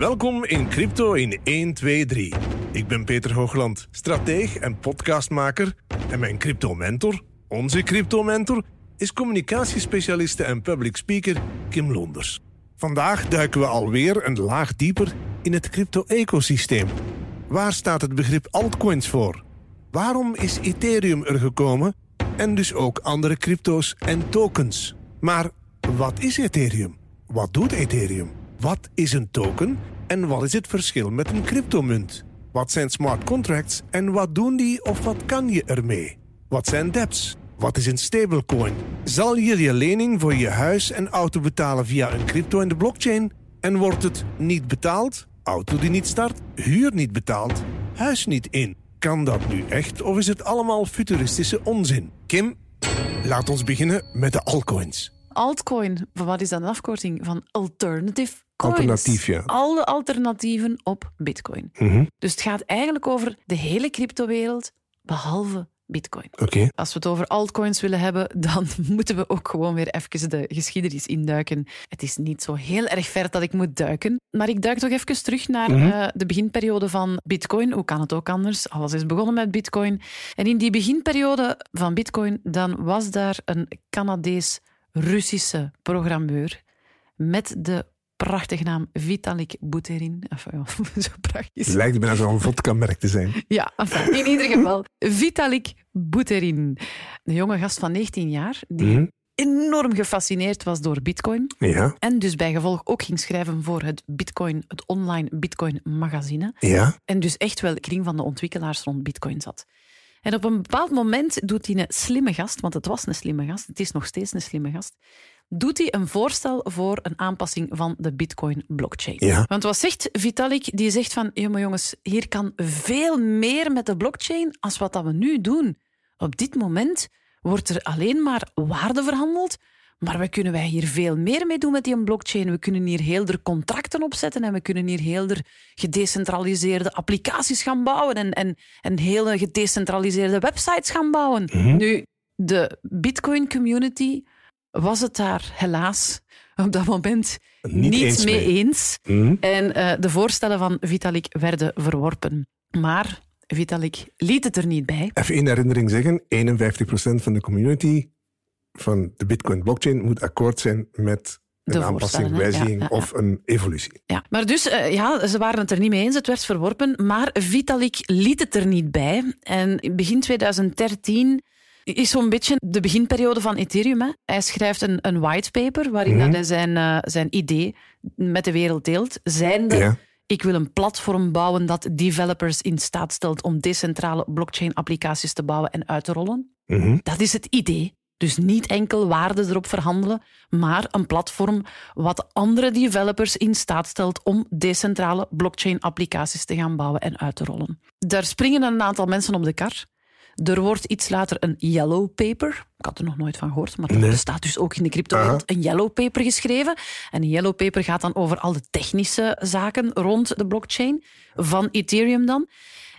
Welkom in Crypto in 1, 2, 3. Ik ben Peter Hoogland, strateeg en podcastmaker. En mijn crypto-mentor, onze crypto-mentor, is communicatiespecialiste en public speaker Kim Londers. Vandaag duiken we alweer een laag dieper in het crypto-ecosysteem. Waar staat het begrip altcoins voor? Waarom is Ethereum er gekomen? En dus ook andere crypto's en tokens. Maar wat is Ethereum? Wat doet Ethereum? Wat is een token? En wat is het verschil met een cryptomunt? Wat zijn smart contracts en wat doen die of wat kan je ermee? Wat zijn dApps? Wat is een stablecoin? Zal je je lening voor je huis en auto betalen via een crypto in de blockchain? En wordt het niet betaald? Auto die niet start, huur niet betaald, huis niet in. Kan dat nu echt of is het allemaal futuristische onzin? Kim, laat ons beginnen met de altcoins. Altcoin, wat is dat een afkorting van alternative? Alternatief, ja. Alle alternatieven op bitcoin. Mhm. Dus het gaat eigenlijk over de hele cryptowereld, behalve bitcoin. Oké. Als we het over altcoins willen hebben, dan moeten we ook gewoon weer even de geschiedenis induiken. Het is niet zo heel erg ver dat ik moet duiken, maar ik duik toch even terug naar Mhm. eh, de beginperiode van bitcoin. Hoe kan het ook anders? Alles is begonnen met bitcoin. En in die beginperiode van bitcoin, dan was daar een Canadees-Russische programmeur met de prachtige naam Vitalik Buterin. Enfin, ja, zo praktisch. Het lijkt bijna zo'n vodka-merk te zijn. Ja, enfin, in ieder geval. Vitalik Buterin. Een jonge gast van 19 jaar die Mhm. enorm gefascineerd was door bitcoin. Ja, En dus bij gevolg ook ging schrijven voor het bitcoin, het online bitcoin magazine. ja. En dus echt wel kring van de ontwikkelaars rond bitcoin zat. En op een bepaald moment doet hij een slimme gast, want het was een slimme gast, het is nog steeds een slimme gast, doet hij een voorstel voor een aanpassing van de bitcoin-blockchain. Ja. Want wat zegt Vitalik? Die zegt van, ja maar jongens, hier kan veel meer met de blockchain als wat dat we nu doen. Op dit moment wordt er alleen maar waarde verhandeld, maar we kunnen wij hier veel meer mee doen met die blockchain. We kunnen hier heel er contracten opzetten en we kunnen hier heel er gedecentraliseerde applicaties gaan bouwen en, en, en hele gedecentraliseerde websites gaan bouwen. Nu, de Bitcoin community was het daar helaas op dat moment Niet niet, eens mee mee. eens. Mhm. En eh, de voorstellen van Vitalik werden verworpen. Maar Vitalik liet het er niet bij. Even in herinnering zeggen, 51% van de community van de Bitcoin blockchain moet akkoord zijn met een aanpassing, wijziging Ja, ja, ja. of een evolutie. Ja. Maar dus, eh, ja, ze waren het er niet mee eens. Het werd verworpen. Maar Vitalik liet het er niet bij. En in begin 2013 is zo'n beetje de beginperiode van Ethereum. Hè. Hij schrijft een, een whitepaper waarin Mhm. dat hij zijn, eh, zijn idee met de wereld deelt. Zijnde, Ja. ik wil een platform bouwen dat developers in staat stelt om decentrale blockchain-applicaties te bouwen en uit te rollen. Mhm. Dat is het idee. Dus niet enkel waarde erop verhandelen, maar een platform wat andere developers in staat stelt om decentrale blockchain-applicaties te gaan bouwen en uit te rollen. Daar springen een aantal mensen op de kar. Er wordt iets later een yellow paper. Ik had er nog nooit van gehoord, maar Nee. er staat dus ook in de cryptowereld een yellow paper geschreven. En een yellow paper gaat dan over al de technische zaken rond de blockchain van Ethereum dan.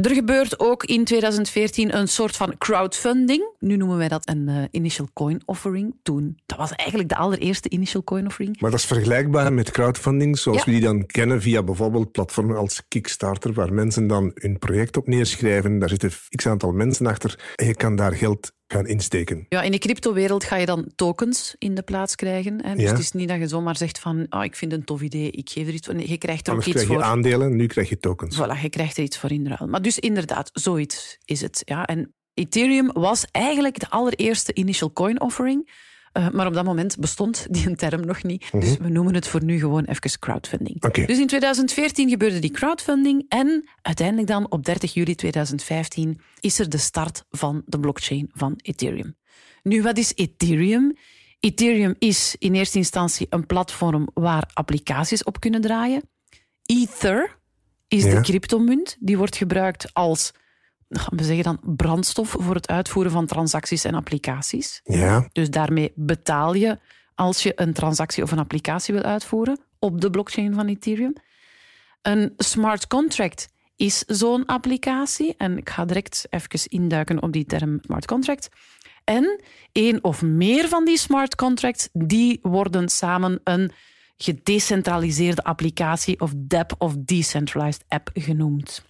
Er gebeurt ook in 2014 een soort van crowdfunding. Nu noemen wij dat een eh, initial coin offering. Toen, dat was eigenlijk de allereerste initial coin offering. Maar dat is vergelijkbaar met crowdfunding, zoals Ja. we die dan kennen via bijvoorbeeld platformen als Kickstarter, waar mensen dan hun project op neerschrijven. Daar zitten x aantal mensen achter en je kan daar geld gaan insteken. Ja, in de cryptowereld ga je dan tokens in de plaats krijgen. Hè? Dus Ja. het is niet dat je zomaar zegt van ah, ik vind het een tof idee, ik geef er iets voor. Nee, je krijgt er Anders ook iets krijg je voor. aandelen, nu krijg je tokens. Voilà, je krijgt er iets voor in ruil. Maar dus inderdaad, zoiets is het. Ja. En Ethereum was eigenlijk de allereerste initial coin offering. Eh, maar op dat moment bestond die een term nog niet. Dus we noemen het voor nu gewoon even crowdfunding. Mhm. Dus in 2014 gebeurde die crowdfunding. En uiteindelijk dan op 30 juli 2015 is er de start van de blockchain van Ethereum. Nu, wat is Ethereum? Ethereum is in eerste instantie een platform waar applicaties op kunnen draaien. Ether is Ja. de cryptomunt. Die wordt gebruikt als, gaan we zeggen dan, brandstof voor het uitvoeren van transacties en applicaties. Ja, Dus daarmee betaal je als je een transactie of een applicatie wil uitvoeren op de blockchain van Ethereum. Een smart contract is zo'n applicatie. En ik ga direct even induiken op die term smart contract. En één of meer van die smart contracts, die worden samen een gedecentraliseerde applicatie of DApp of Decentralized App genoemd.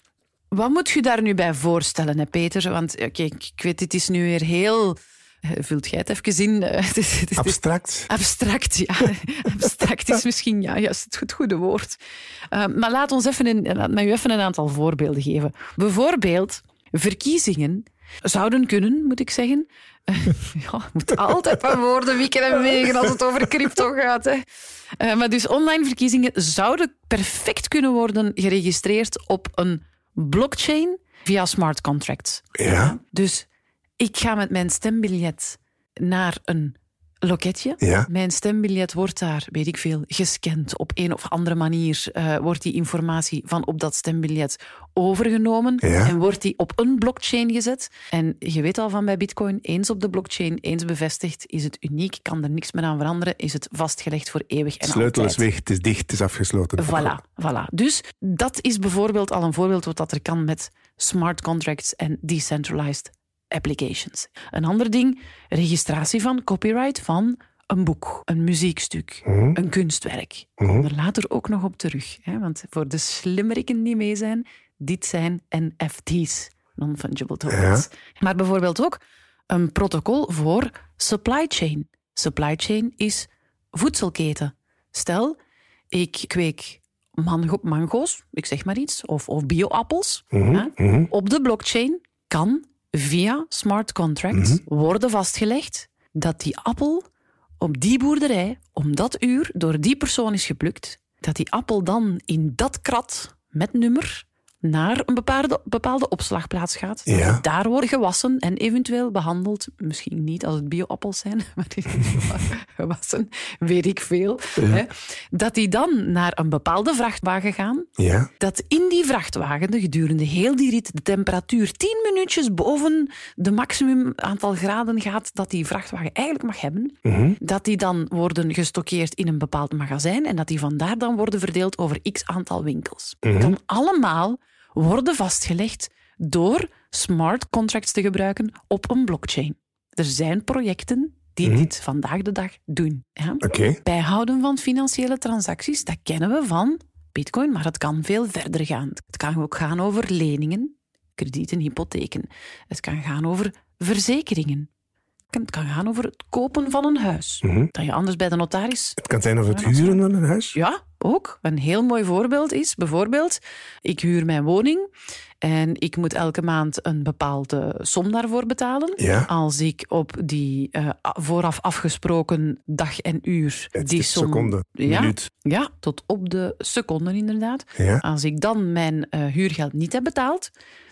Wat moet je daar nu bij voorstellen, hè, Peter? Want ik weet, dit is nu weer heel eh, vult jij het even in? Is, abstract. Abstract, ja. abstract is misschien ja, juist het goede woord. Uh, maar laat, ons even een, laat mij u even een aantal voorbeelden geven. Bijvoorbeeld, verkiezingen zouden kunnen, moet ik zeggen. Uh, ja, moet altijd van woorden wieken en wegen als het over crypto gaat. Hè. Uh, maar dus online verkiezingen zouden perfect kunnen worden geregistreerd op een blockchain via smart contracts. Ja. Dus ik ga met mijn stembiljet naar een loketje. Ja. Mijn stembiljet wordt daar, weet ik veel, gescand. Op een of andere manier uh, wordt die informatie van op dat stembiljet overgenomen ja. en wordt die op een blockchain gezet. En je weet al van bij Bitcoin, eens op de blockchain, eens bevestigd, is het uniek, kan er niks meer aan veranderen, is het vastgelegd voor eeuwig en Sleutel altijd. is weg, het is dicht, het is afgesloten. Voilà, voilà. Dus dat is bijvoorbeeld al een voorbeeld wat dat er kan met smart contracts en decentralized applications. Een ander ding, registratie van copyright van een boek, een muziekstuk, Mhm. een kunstwerk. Ik kom er later ook nog op terug. Hè? Want voor de slimmeriken die mee zijn, dit zijn NFT's, non-fungible tokens. Maar bijvoorbeeld ook een protocol voor supply chain. Supply chain is voedselketen. Stel, ik kweek mango mango's, ik zeg maar iets, of, of bio-appels. Mhm, hè. Op de blockchain kan via smart contracts worden vastgelegd dat die appel op die boerderij om dat uur door die persoon is geplukt. Dat die appel dan in dat krat met nummer naar een bepaalde, bepaalde opslagplaats gaat. Ja. daar wordt gewassen en eventueel behandeld. Misschien niet als het bio-appels zijn, maar gewassen, weet ik veel. Hè. Dat die dan naar een bepaalde vrachtwagen gaan Ja. dat in die vrachtwagen de gedurende heel die rit de temperatuur 10 minuutjes boven de maximum aantal graden gaat dat die vrachtwagen eigenlijk mag hebben. Dat die dan worden gestockeerd in een bepaald magazijn en dat die vandaar dan worden verdeeld over x aantal winkels. Kan allemaal worden vastgelegd door smart contracts te gebruiken op een blockchain. Er zijn projecten die dit vandaag de dag doen. Ja? Bijhouden van financiële transacties, dat kennen we van Bitcoin, maar het kan veel verder gaan. Het kan ook gaan over leningen, kredieten, hypotheken. Het kan gaan over verzekeringen. Het kan gaan over het kopen van een huis. Dat je anders bij de notaris. Het kan zijn over het huren van een huis. Ja, ook. Een heel mooi voorbeeld is bijvoorbeeld: ik huur mijn woning en ik moet elke maand een bepaalde som daarvoor betalen. Ja. Als ik op die eh, vooraf afgesproken dag en uur Het die som. seconde, ja, minuut. ja, tot op de seconde inderdaad. Ja. Als ik dan mijn eh, huurgeld niet heb betaald,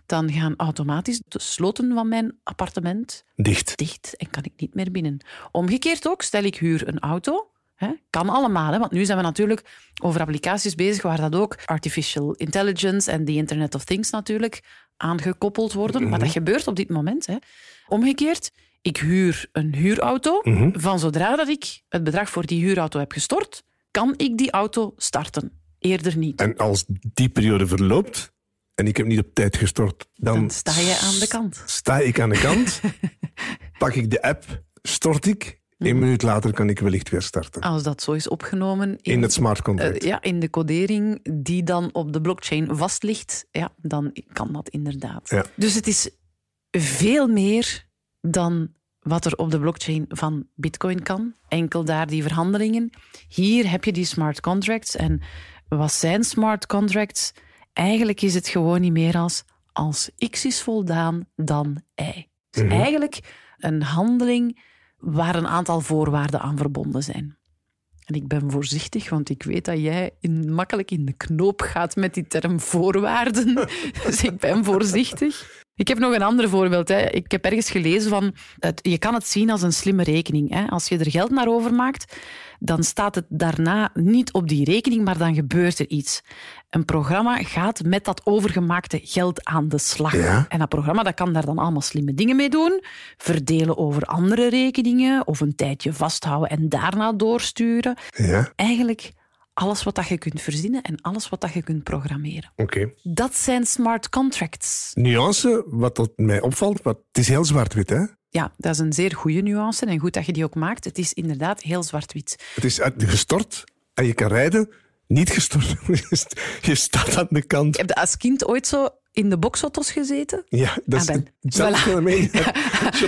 dan gaan automatisch de sloten van mijn appartement Dicht. dicht en kan ik niet meer binnen. Omgekeerd ook, stel ik huur een auto. Hè, kan allemaal, hè, want nu zijn we natuurlijk over applicaties bezig waar dat ook artificial intelligence en the Internet of Things natuurlijk aangekoppeld worden. Maar dat gebeurt op dit moment. Hè. Omgekeerd, ik huur een huurauto. Van zodra dat ik het bedrag voor die huurauto heb gestort, kan ik die auto starten. Eerder niet. En als die periode verloopt en ik heb niet op tijd gestort, dan, Dan sta je aan de kant. sta ik aan de kant, pak ik de app, stort ik. Een Mhm. minuut later kan ik wellicht weer starten. Als dat zo is opgenomen In het smart contract. Eh, ja, in de codering die dan op de blockchain vast ligt, ja, dan kan dat inderdaad. Ja. Dus het is veel meer dan wat er op de blockchain van Bitcoin kan. Enkel daar die verhandelingen. Hier heb je die smart contracts. En wat zijn smart contracts? Eigenlijk is het gewoon niet meer als als X is voldaan, dan Y. Dus eigenlijk een handeling waar een aantal voorwaarden aan verbonden zijn. En ik ben voorzichtig, want ik weet dat jij in, makkelijk in de knoop gaat met die term voorwaarden. dus ik ben voorzichtig. Ik heb nog een ander voorbeeld. Hè. Ik heb ergens gelezen van, het, je kan het zien als een slimme rekening. Hè. Als je er geld naar overmaakt, dan staat het daarna niet op die rekening, maar dan gebeurt er iets. Een programma gaat met dat overgemaakte geld aan de slag. Ja. En dat programma dat kan daar dan allemaal slimme dingen mee doen. Verdelen over andere rekeningen of een tijdje vasthouden en daarna doorsturen. Ja, Eigenlijk alles wat dat je kunt verzinnen en alles wat dat je kunt programmeren. oké. Dat zijn smart contracts. Nuance, wat mij opvalt, wat, het is heel zwart-wit, hè? Ja, dat is een zeer goede nuance en goed dat je die ook maakt. Het is inderdaad heel zwart-wit. Het is uit- gestort en je kan rijden, niet gestorven. je staat aan de kant. Heb je als kind ooit zo in de boxauto's gezeten? Ja, dat is Ah, ben. hetzelfde Voilà. fenomeen.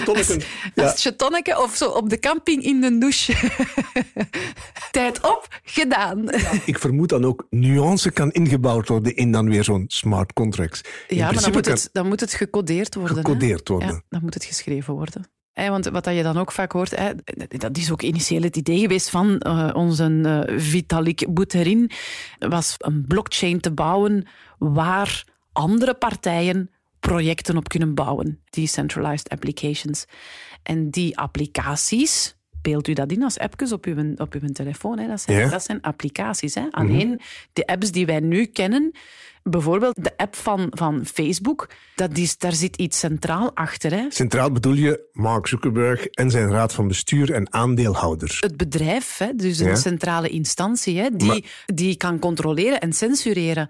Chatonneken. Ja. Of zo op de camping in de douche. Tijd op, gedaan. Ik vermoed dan ook nuance kan ingebouwd worden in dan weer zo'n smart contracts. In Ja, maar dan moet, het, dan moet het gecodeerd worden. hè? Gecodeerd worden. Ja, dan moet het geschreven worden. Hè, want wat dat je dan ook vaak hoort, hè, dat is ook initieel het idee geweest van eh, onze eh, Vitalik Buterin, was een blockchain te bouwen waar andere partijen projecten op kunnen bouwen. Decentralized applications. En die applicaties, beeld u dat in als appjes op uw, op uw telefoon, hè, dat, zijn, dat zijn applicaties. Hè. Alleen de apps die wij nu kennen, bijvoorbeeld de app van, van Facebook, dat is, daar zit iets centraal achter. Hè. Centraal bedoel je Mark Zuckerberg en zijn raad van bestuur en aandeelhouders. Het bedrijf, hè, dus een centrale instantie, hè, die, Maar- die kan controleren en censureren.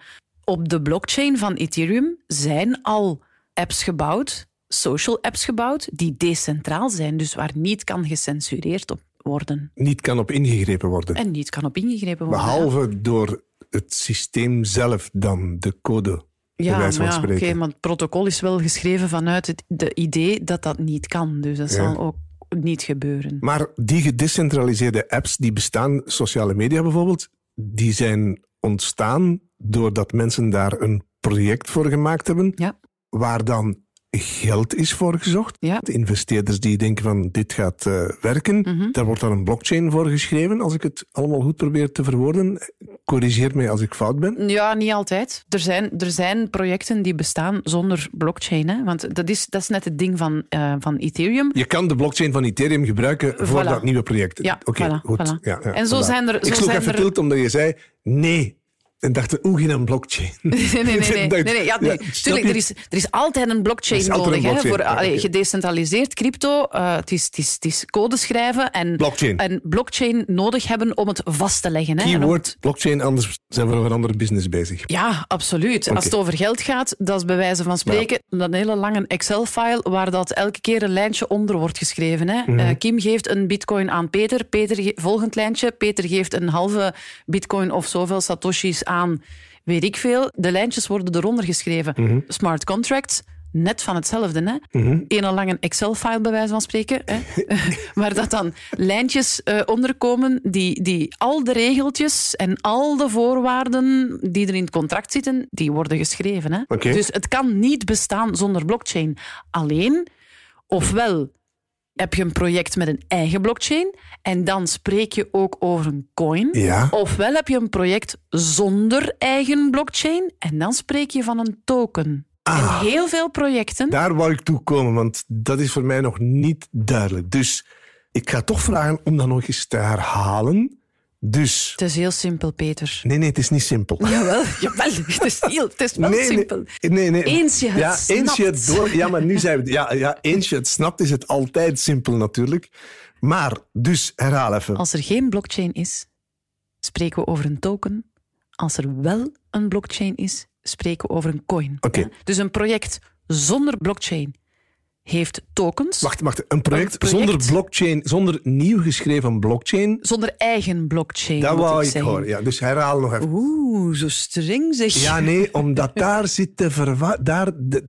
Op de blockchain van Ethereum zijn al apps gebouwd, social apps gebouwd, die decentraal zijn, dus waar niet kan gecensureerd op worden. Niet kan op ingegrepen worden. En niet kan op ingegrepen worden. Behalve door het systeem zelf dan, de code. Ja, maar ja, oké, maar het protocol is wel geschreven vanuit het de idee dat dat niet kan. Dus dat Ja. zal ook niet gebeuren. Maar die gedecentraliseerde apps die bestaan, sociale media bijvoorbeeld, die zijn ontstaan doordat mensen daar een project voor gemaakt hebben, Ja. waar dan geld is voor gezocht. Ja. De investeerders die denken van dit gaat eh, werken, Mhm. daar wordt dan een blockchain voor geschreven, als ik het allemaal goed probeer te verwoorden. Corrigeer mij als ik fout ben. Ja, niet altijd. Er zijn, er zijn projecten die bestaan zonder blockchain. Hè? Want dat is, dat is net het ding van, eh, van Ethereum. Je kan de blockchain van Ethereum gebruiken voor dat nieuwe project. Ja, Oké, voilà, goed. voilà. Ja, ja, En zo zijn er- Ik zo sloeg zijn even er- tilt omdat je zei nee. En dacht, oeh, geen blockchain. Nee, nee, nee. nee, nee, ja, nee. ja, Tuurlijk, er is, er is altijd een blockchain altijd nodig. een hè, voor allee, gedecentraliseerd crypto. eh, het, is, het, is, het is code schrijven en, Blockchain. en blockchain nodig hebben om het vast te leggen. Hè, Keyword blockchain, anders zijn we nog een andere business bezig. Ja, absoluut. Als het over geld gaat, dat is bij wijze van spreken een hele lange Excel-file waar dat elke keer een lijntje onder wordt geschreven. Hè. Mhm. Eh, Kim geeft een bitcoin aan Peter, Peter ge- volgend lijntje, Peter geeft een halve bitcoin of zoveel satoshis aan weet ik veel. De lijntjes worden eronder geschreven. Mhm. Smart contracts, net van hetzelfde. Hè. Een lange Excel-file bij wijze van spreken. Hè. waar dat dan lijntjes eh, onderkomen die, die al de regeltjes en al de voorwaarden die er in het contract zitten, die worden geschreven. Hè. Dus het kan niet bestaan zonder blockchain. Alleen, ofwel heb je een project met een eigen blockchain en dan spreek je ook over een coin. Ja. Ofwel heb je een project zonder eigen blockchain en dan spreek je van een token. Ah. En heel veel projecten. Daar wou ik toe komen, want dat is voor mij nog niet duidelijk. Dus ik ga toch vragen om dat nog eens te herhalen. Dus, Het is heel simpel, Peter. nee, nee, het is niet simpel. Jawel, jawel. Het is, heel, het is wel Nee, simpel. Nee, nee, nee. Eens je het ja, eens je het snapt. door, ja, maar nu zijn we... Ja, ja, eens je het snapt, is het altijd simpel natuurlijk. Maar, dus, herhaal even. Als er geen blockchain is, spreken we over een token. Als er wel een blockchain is, spreken we over een coin. Oké. Ja? Dus een project zonder blockchain heeft tokens. Wacht, wacht. Een project, Een project- zonder blockchain, zonder nieuw geschreven blockchain, Zonder eigen blockchain. dat wou ik horen. Ja, dus herhaal nog even. Oeh, zo streng zeg. Ja, nee, omdat daar zit de verwarring.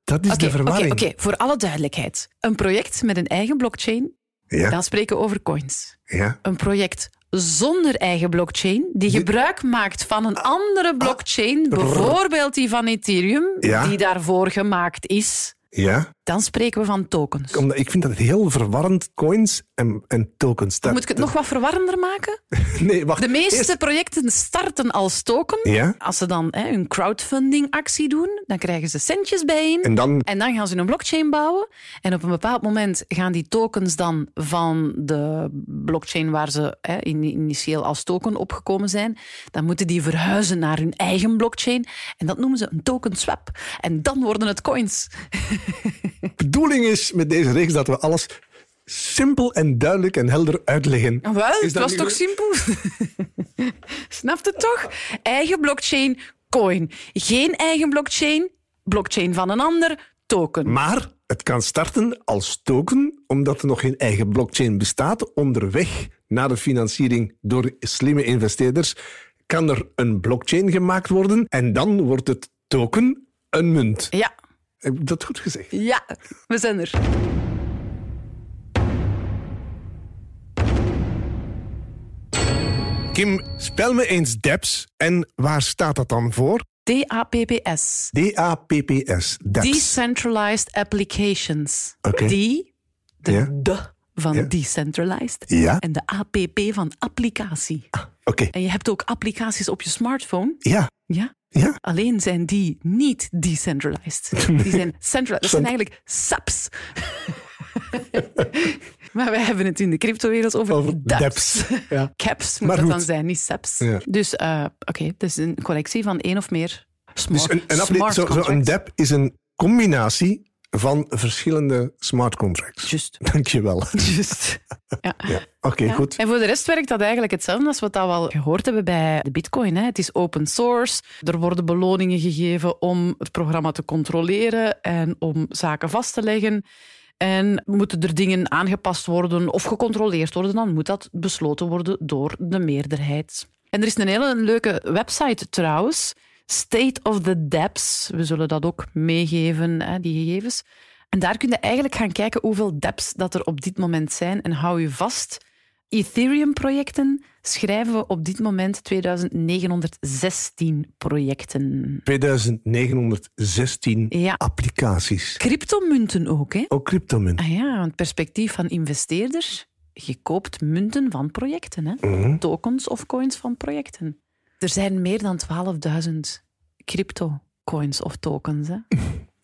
Dat is Oké, de oké, verwarring. oké, voor alle duidelijkheid. Een project met een eigen blockchain, Ja, dan spreken we over coins. ja. Een project zonder eigen blockchain, die gebruik maakt van een andere blockchain, bijvoorbeeld die van Ethereum, Ja. die daarvoor gemaakt is, ja. Dan spreken we van tokens. Omdat ik vind dat heel verwarrend, coins en, en tokens. Dat- Moet ik het nog wat verwarrender maken? Nee, wacht. De meeste Eerst- projecten starten als token. Ja, Als ze dan hè, hun crowdfunding-actie doen, dan krijgen ze centjes bijeen. en dan... En dan gaan ze een blockchain bouwen. En op een bepaald moment gaan die tokens dan van de blockchain waar ze hè, in- initieel als token opgekomen zijn, dan moeten die verhuizen naar hun eigen blockchain. En dat noemen ze een token swap. En dan worden het coins. De bedoeling is met deze reeks dat we alles simpel en duidelijk en helder uitleggen. Ah, Wel, het was toch simpel? Snap het toch? Eigen blockchain, coin. Geen eigen blockchain, blockchain van een ander, token. Maar het kan starten als token, omdat er nog geen eigen blockchain bestaat, onderweg na de financiering door slimme investeerders, kan er een blockchain gemaakt worden en dan wordt het token een munt. Ja, Heb ik dat goed gezegd? ja, we zijn er. Kim, spel me eens DApps en waar staat dat dan voor? DAPPS. D-A-P-P-S. DApps. Decentralized Applications. Oké. Die, de Ja. de van Ja. decentralized. Ja. En de APP van applicatie. Oké. En je hebt ook applicaties op je smartphone. Ja. Ja. Ja. Alleen zijn die niet decentralized. Die zijn centralized. Dat zijn eigenlijk SAPs. maar wij hebben het in de cryptowereld over, Over DApps. Ja. Caps moet Maar dat dan zijn, niet SAPs. Ja. Dus uh, oké, het is een collectie van één of meer smart, Dus een, een, smart zo, zo een. DApp is een combinatie van verschillende smart contracts. Juist. Dankjewel. Juist. Ja. Ja. Oké, Ja. goed. En voor de rest werkt dat eigenlijk hetzelfde als wat we al gehoord hebben bij de Bitcoin. Hè. Het is open source. Er worden beloningen gegeven om het programma te controleren en om zaken vast te leggen. En moeten er dingen aangepast worden of gecontroleerd worden, dan moet dat besloten worden door de meerderheid. En er is een hele leuke website trouwens, State of the Dapps. We zullen dat ook meegeven, hè, die gegevens. En daar kun je eigenlijk gaan kijken hoeveel dApps dat er op dit moment zijn. En hou je vast, Ethereum-projecten schrijven we op dit moment 2916 projecten. 2916 Ja. applicaties. Cryptomunten ook, hè? Ook cryptomunt. Ah ja, want perspectief van investeerders. Je koopt munten van projecten, hè? Mhm. tokens of coins van projecten. Er zijn meer dan 12.000 crypto-coins of tokens. Hè?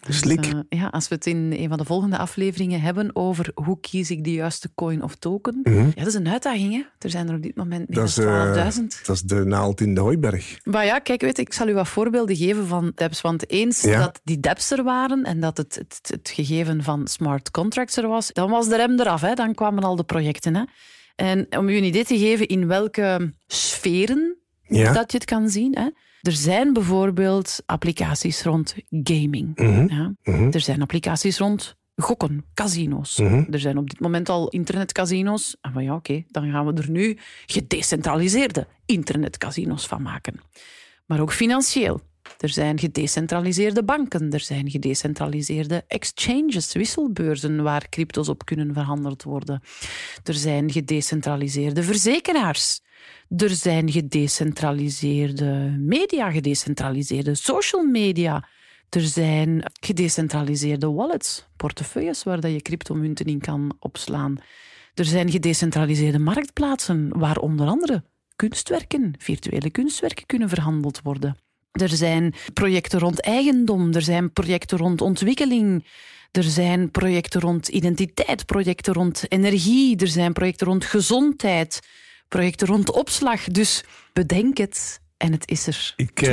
Dus, Slik. eh, ja, als we het in een van de volgende afleveringen hebben over hoe kies ik de juiste coin of token. Mhm. Ja, dat is een uitdaging. Hè? Er zijn er op dit moment meer dan eh, 12.000. dat is de naald in de hooiberg. Maar ja, kijk, weet, ik zal u wat voorbeelden geven van dApps. Want eens Ja. dat die dApps er waren en dat het, het, het gegeven van smart contracts er was, dan was de rem eraf. Hè? Dan kwamen al de projecten. Hè? En om u een idee te geven in welke sferen Ja. dat je het kan zien. Hè? Er zijn bijvoorbeeld applicaties rond gaming. Mhm. Ja? Mhm. Er zijn applicaties rond gokken, casino's. Mhm. Er zijn op dit moment al internetcasino's. En van ja, oké, dan gaan we er nu gedecentraliseerde internetcasino's van maken. Maar ook financieel. Er zijn gedecentraliseerde banken, er zijn gedecentraliseerde exchanges, wisselbeurzen waar crypto's op kunnen verhandeld worden. Er zijn gedecentraliseerde verzekeraars. Er zijn gedecentraliseerde media, gedecentraliseerde social media. Er zijn gedecentraliseerde wallets, portefeuilles waar je cryptomunten in kan opslaan. Er zijn gedecentraliseerde marktplaatsen waar onder andere kunstwerken, virtuele kunstwerken kunnen verhandeld worden. Er zijn projecten rond eigendom, er zijn projecten rond ontwikkeling, er zijn projecten rond identiteit, projecten rond energie, er zijn projecten rond gezondheid, projecten rond opslag. Dus bedenk het en het is er. Ik, eh,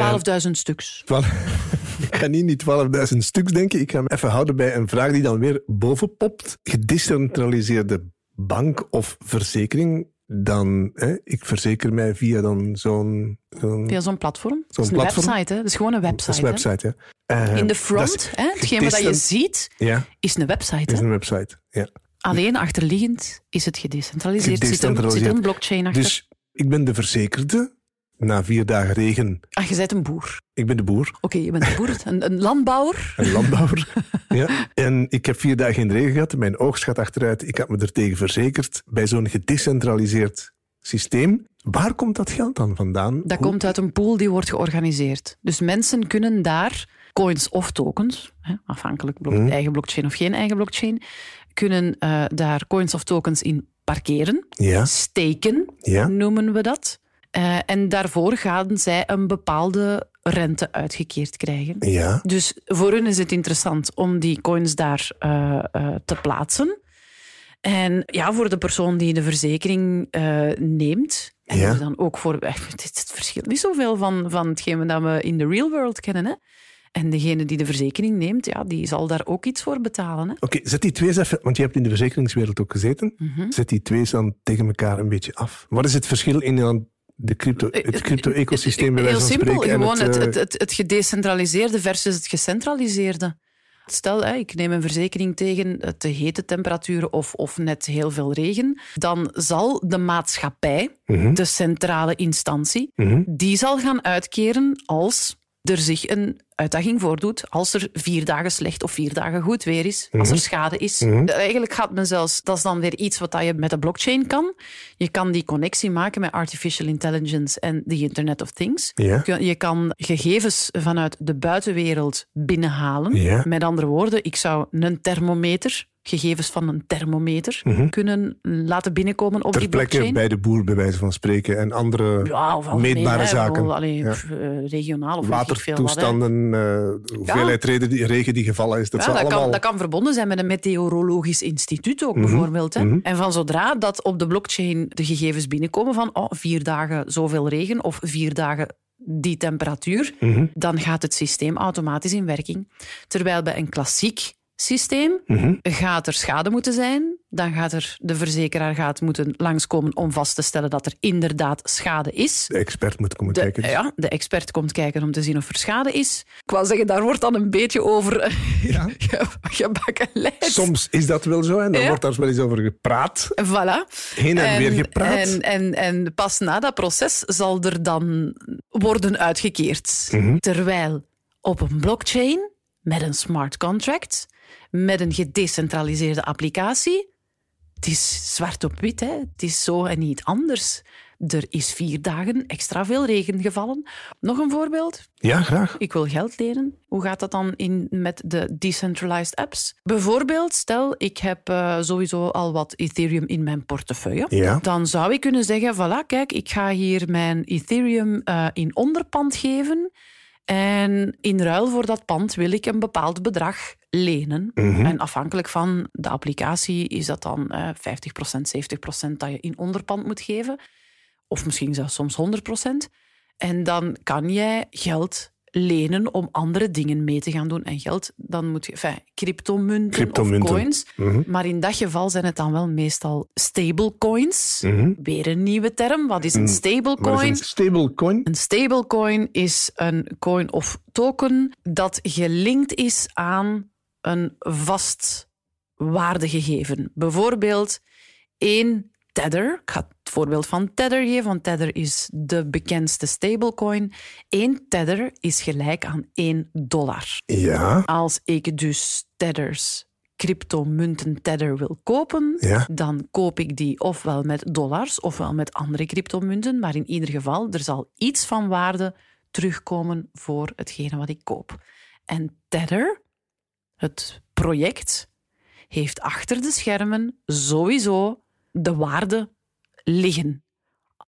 12.000 stuks. Ik ga niet niet 12.000 stuks denken. Ik ga me even houden bij een vraag die dan weer boven popt. Gedecentraliseerde bank of verzekering. Dan, hè, ik verzeker mij via dan zo'n... zo'n Via zo'n platform. dat is een platform? website, hè? Dat is gewoon een website. dat is een website, ja. Eh, In de front, hè, hetgeen wat je ziet, Ja, is een website. is een website. Ja. Alleen achterliggend is het gedecentraliseerd. Er zit er- zit een Gedecentraliseerd. blockchain achter. Dus ik ben de verzekerde. Na vier dagen regen, Ah, je bent een boer. ik ben de boer. Oké, je bent een boer, een, een landbouwer. Een landbouwer. ja. En ik heb vier dagen in de regen gehad. Mijn oogst gaat achteruit. Ik heb me er tegen verzekerd. Bij zo'n gedecentraliseerd systeem. Waar komt dat geld dan vandaan? Dat Hoe- komt uit een pool die wordt georganiseerd. Dus mensen kunnen daar coins of tokens, hè, afhankelijk blok, Mhm. eigen blockchain of geen eigen blockchain, kunnen eh, daar coins of tokens in parkeren, Ja, steken ja. noemen we dat. Eh, en daarvoor gaan zij een bepaalde rente uitgekeerd krijgen. Ja, Dus voor hun is het interessant om die coins daar eh, te plaatsen. En ja, voor de persoon die de verzekering neemt, en Ja. dan ook voor. Het, het verschilt niet zoveel van, van hetgeen dat we in de real world kennen. Hè? En degene die de verzekering neemt, ja, die zal daar ook iets voor betalen. Oké, zet die twee eens even, want je hebt in de verzekeringswereld ook gezeten. Mhm. Zet die twee eens dan tegen elkaar een beetje af. Wat is het verschil in dan de crypto, het crypto-ecosysteem bij Heel wijze van simpel, gewoon het, eh, het, het, het gedecentraliseerde versus het gecentraliseerde. Stel, ik neem een verzekering tegen te hete temperaturen of, of net heel veel regen. Dan zal de maatschappij, de centrale instantie, die zal gaan uitkeren als er zich een uitdaging voordoet als er vier dagen slecht of vier dagen goed weer is, als er schade is. Eigenlijk gaat men zelfs, dat is dan weer iets wat je met de blockchain kan. Je kan die connectie maken met artificial intelligence en the Internet of Things. Je, kan gegevens vanuit de buitenwereld binnenhalen. Met andere woorden, ik zou een thermometer, gegevens van een thermometer, kunnen laten binnenkomen op Ter die plekke blockchain. bij de boer, bij wijze van spreken. En andere Ja, of algemeen, meetbare zaken. bedoel, allee, Ja. pff, eh, regionaal of veel wat. Watertoestanden, eh, hoeveelheid regen die, regen die gevallen is. Dat Ja, dat, allemaal... kan, dat kan verbonden zijn met een meteorologisch instituut ook, bijvoorbeeld. Hè. En van zodra dat op de blockchain de gegevens binnenkomen van oh, vier dagen zoveel regen of vier dagen die temperatuur, dan gaat het systeem automatisch in werking. Terwijl bij een klassiek systeem gaat er schade moeten zijn, dan gaat er de verzekeraar gaat moeten langskomen om vast te stellen dat er inderdaad schade is. De expert moet komen De, kijken. ja, de expert komt kijken om te zien of er schade is. Ik wou zeggen, daar wordt dan een beetje over eh, Ja. ge- gebakken lijst. Soms is dat wel zo en dan Ja. wordt daar wel eens over gepraat. Voilà. Heen en, weer gepraat. En, en, en pas na dat proces zal er dan worden uitgekeerd. Mhm. Terwijl op een blockchain, met een smart contract, met een gedecentraliseerde applicatie, het is zwart op wit, hè? het is zo en niet anders. Er is vier dagen extra veel regen gevallen. Nog een voorbeeld? Ja, graag. Ik wil geld lenen. Hoe gaat dat dan in, met de decentralized apps? Bijvoorbeeld, stel ik heb eh, sowieso al wat Ethereum in mijn portefeuille. Ja. Dan zou ik kunnen zeggen, voilà, kijk, ik ga hier mijn Ethereum eh, in onderpand geven. En in ruil voor dat pand wil ik een bepaald bedrag lenen. En afhankelijk van de applicatie is dat dan eh 50%, 70% dat je in onderpand moet geven. Of misschien zelfs soms 100%. En dan kan jij geld lenen om andere dingen mee te gaan doen. En geld, dan moet je... Enfin, cryptomunten, Cryptomunten. of coins. Maar in dat geval zijn het dan wel meestal stablecoins. Weer een nieuwe term. Wat is een is stablecoin? een stablecoin? Een stablecoin is een coin of token dat gelinkt is aan een vast waardegegeven. Bijvoorbeeld één Tether. Ik ga het voorbeeld van Tether geven, want Tether is de bekendste stablecoin. Eén Tether is gelijk aan één dollar. Ja. Als ik dus Tethers, cryptomunten Tether wil kopen, Ja. dan koop ik die ofwel met dollars ofwel met andere cryptomunten. Maar in ieder geval, er zal iets van waarde terugkomen voor hetgene wat ik koop. En Tether, het project, heeft achter de schermen sowieso de waarde liggen.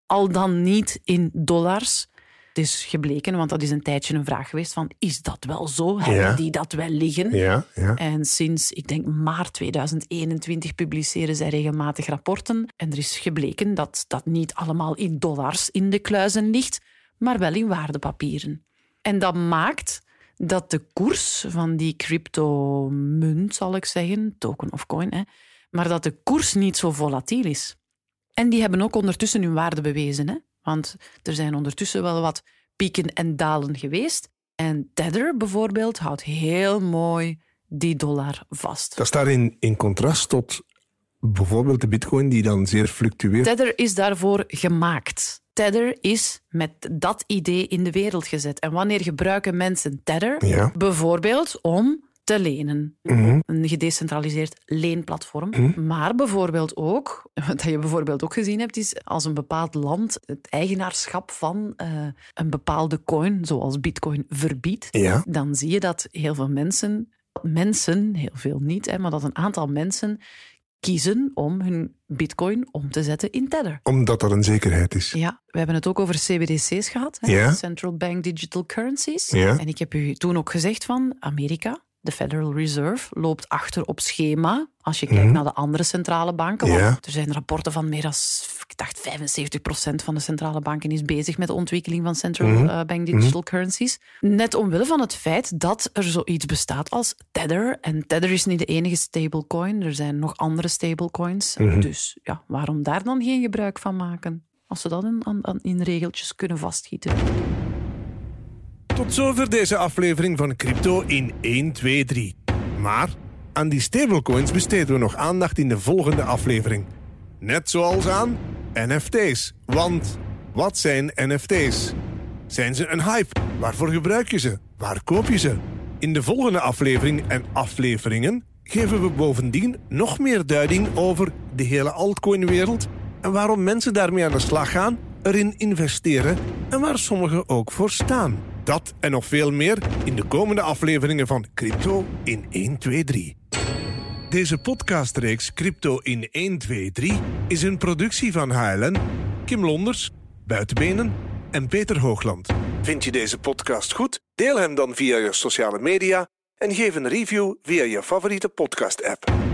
Al dan niet in dollars. Het is gebleken, want dat is een tijdje een vraag geweest van is dat wel zo? Hebben die dat wel liggen? Ja, ja. En sinds, ik denk, maart 2021 publiceren zij regelmatig rapporten. En er is gebleken dat dat niet allemaal in dollars in de kluizen ligt, maar wel in waardepapieren. En dat maakt dat de koers van die cryptomunt, zal ik zeggen, token of coin, hè, maar dat de koers niet zo volatiel is. En die hebben ook ondertussen hun waarde bewezen. Hè? Want er zijn ondertussen wel wat pieken en dalen geweest. En Tether bijvoorbeeld houdt heel mooi die dollar vast. Dat staat in, in contrast tot bijvoorbeeld de bitcoin die dan zeer fluctueert. Tether is daarvoor gemaakt. Tether is met dat idee in de wereld gezet. En wanneer gebruiken mensen Tether? Ja. Bijvoorbeeld om te lenen. Mhm. Een gedecentraliseerd leenplatform. Maar bijvoorbeeld ook, wat je bijvoorbeeld ook gezien hebt, is als een bepaald land het eigenaarschap van eh, een bepaalde coin, zoals bitcoin, verbiedt, Ja. dan zie je dat heel veel mensen, mensen, heel veel niet, hè, maar dat een aantal mensen kiezen om hun bitcoin om te zetten in Tether. Omdat er een zekerheid is. Ja, we hebben het ook over CBDC's gehad, hè? Central Bank Digital Currencies. En ik heb u toen ook gezegd van Amerika, de Federal Reserve, loopt achter op schema als je kijkt naar de andere centrale banken. Want Mhm. Er zijn rapporten van meer dan, ik dacht 75% van de centrale banken is bezig met de ontwikkeling van Central Mhm. eh, Bank Digital Currencies. Net omwille van het feit dat er zoiets bestaat als Tether. En Tether is niet de enige stablecoin, er zijn nog andere stablecoins. Mhm. Dus ja, waarom daar dan geen gebruik van maken? Als ze dat in, in regeltjes kunnen vastgieten. Tot zover deze aflevering van Crypto in 1, 2, 3. Maar aan die stablecoins besteden we nog aandacht in de volgende aflevering. Net zoals aan NFT's. Want wat zijn NFT's? Zijn ze een hype? Waarvoor gebruik je ze? Waar koop je ze? In de volgende aflevering en afleveringen geven we bovendien nog meer duiding over de hele altcoin-wereld en waarom mensen daarmee aan de slag gaan, erin investeren en waar sommigen ook voor staan. Dat en nog veel meer in de komende afleveringen van Crypto in 1, 2, 3. Deze podcastreeks Crypto in 1, 2, 3 is een productie van HLN, Kim Londers, Buitenbenen en Peter Hoogland. Vind je deze podcast goed? Deel hem dan via je sociale media en geef een review via je favoriete podcast-app.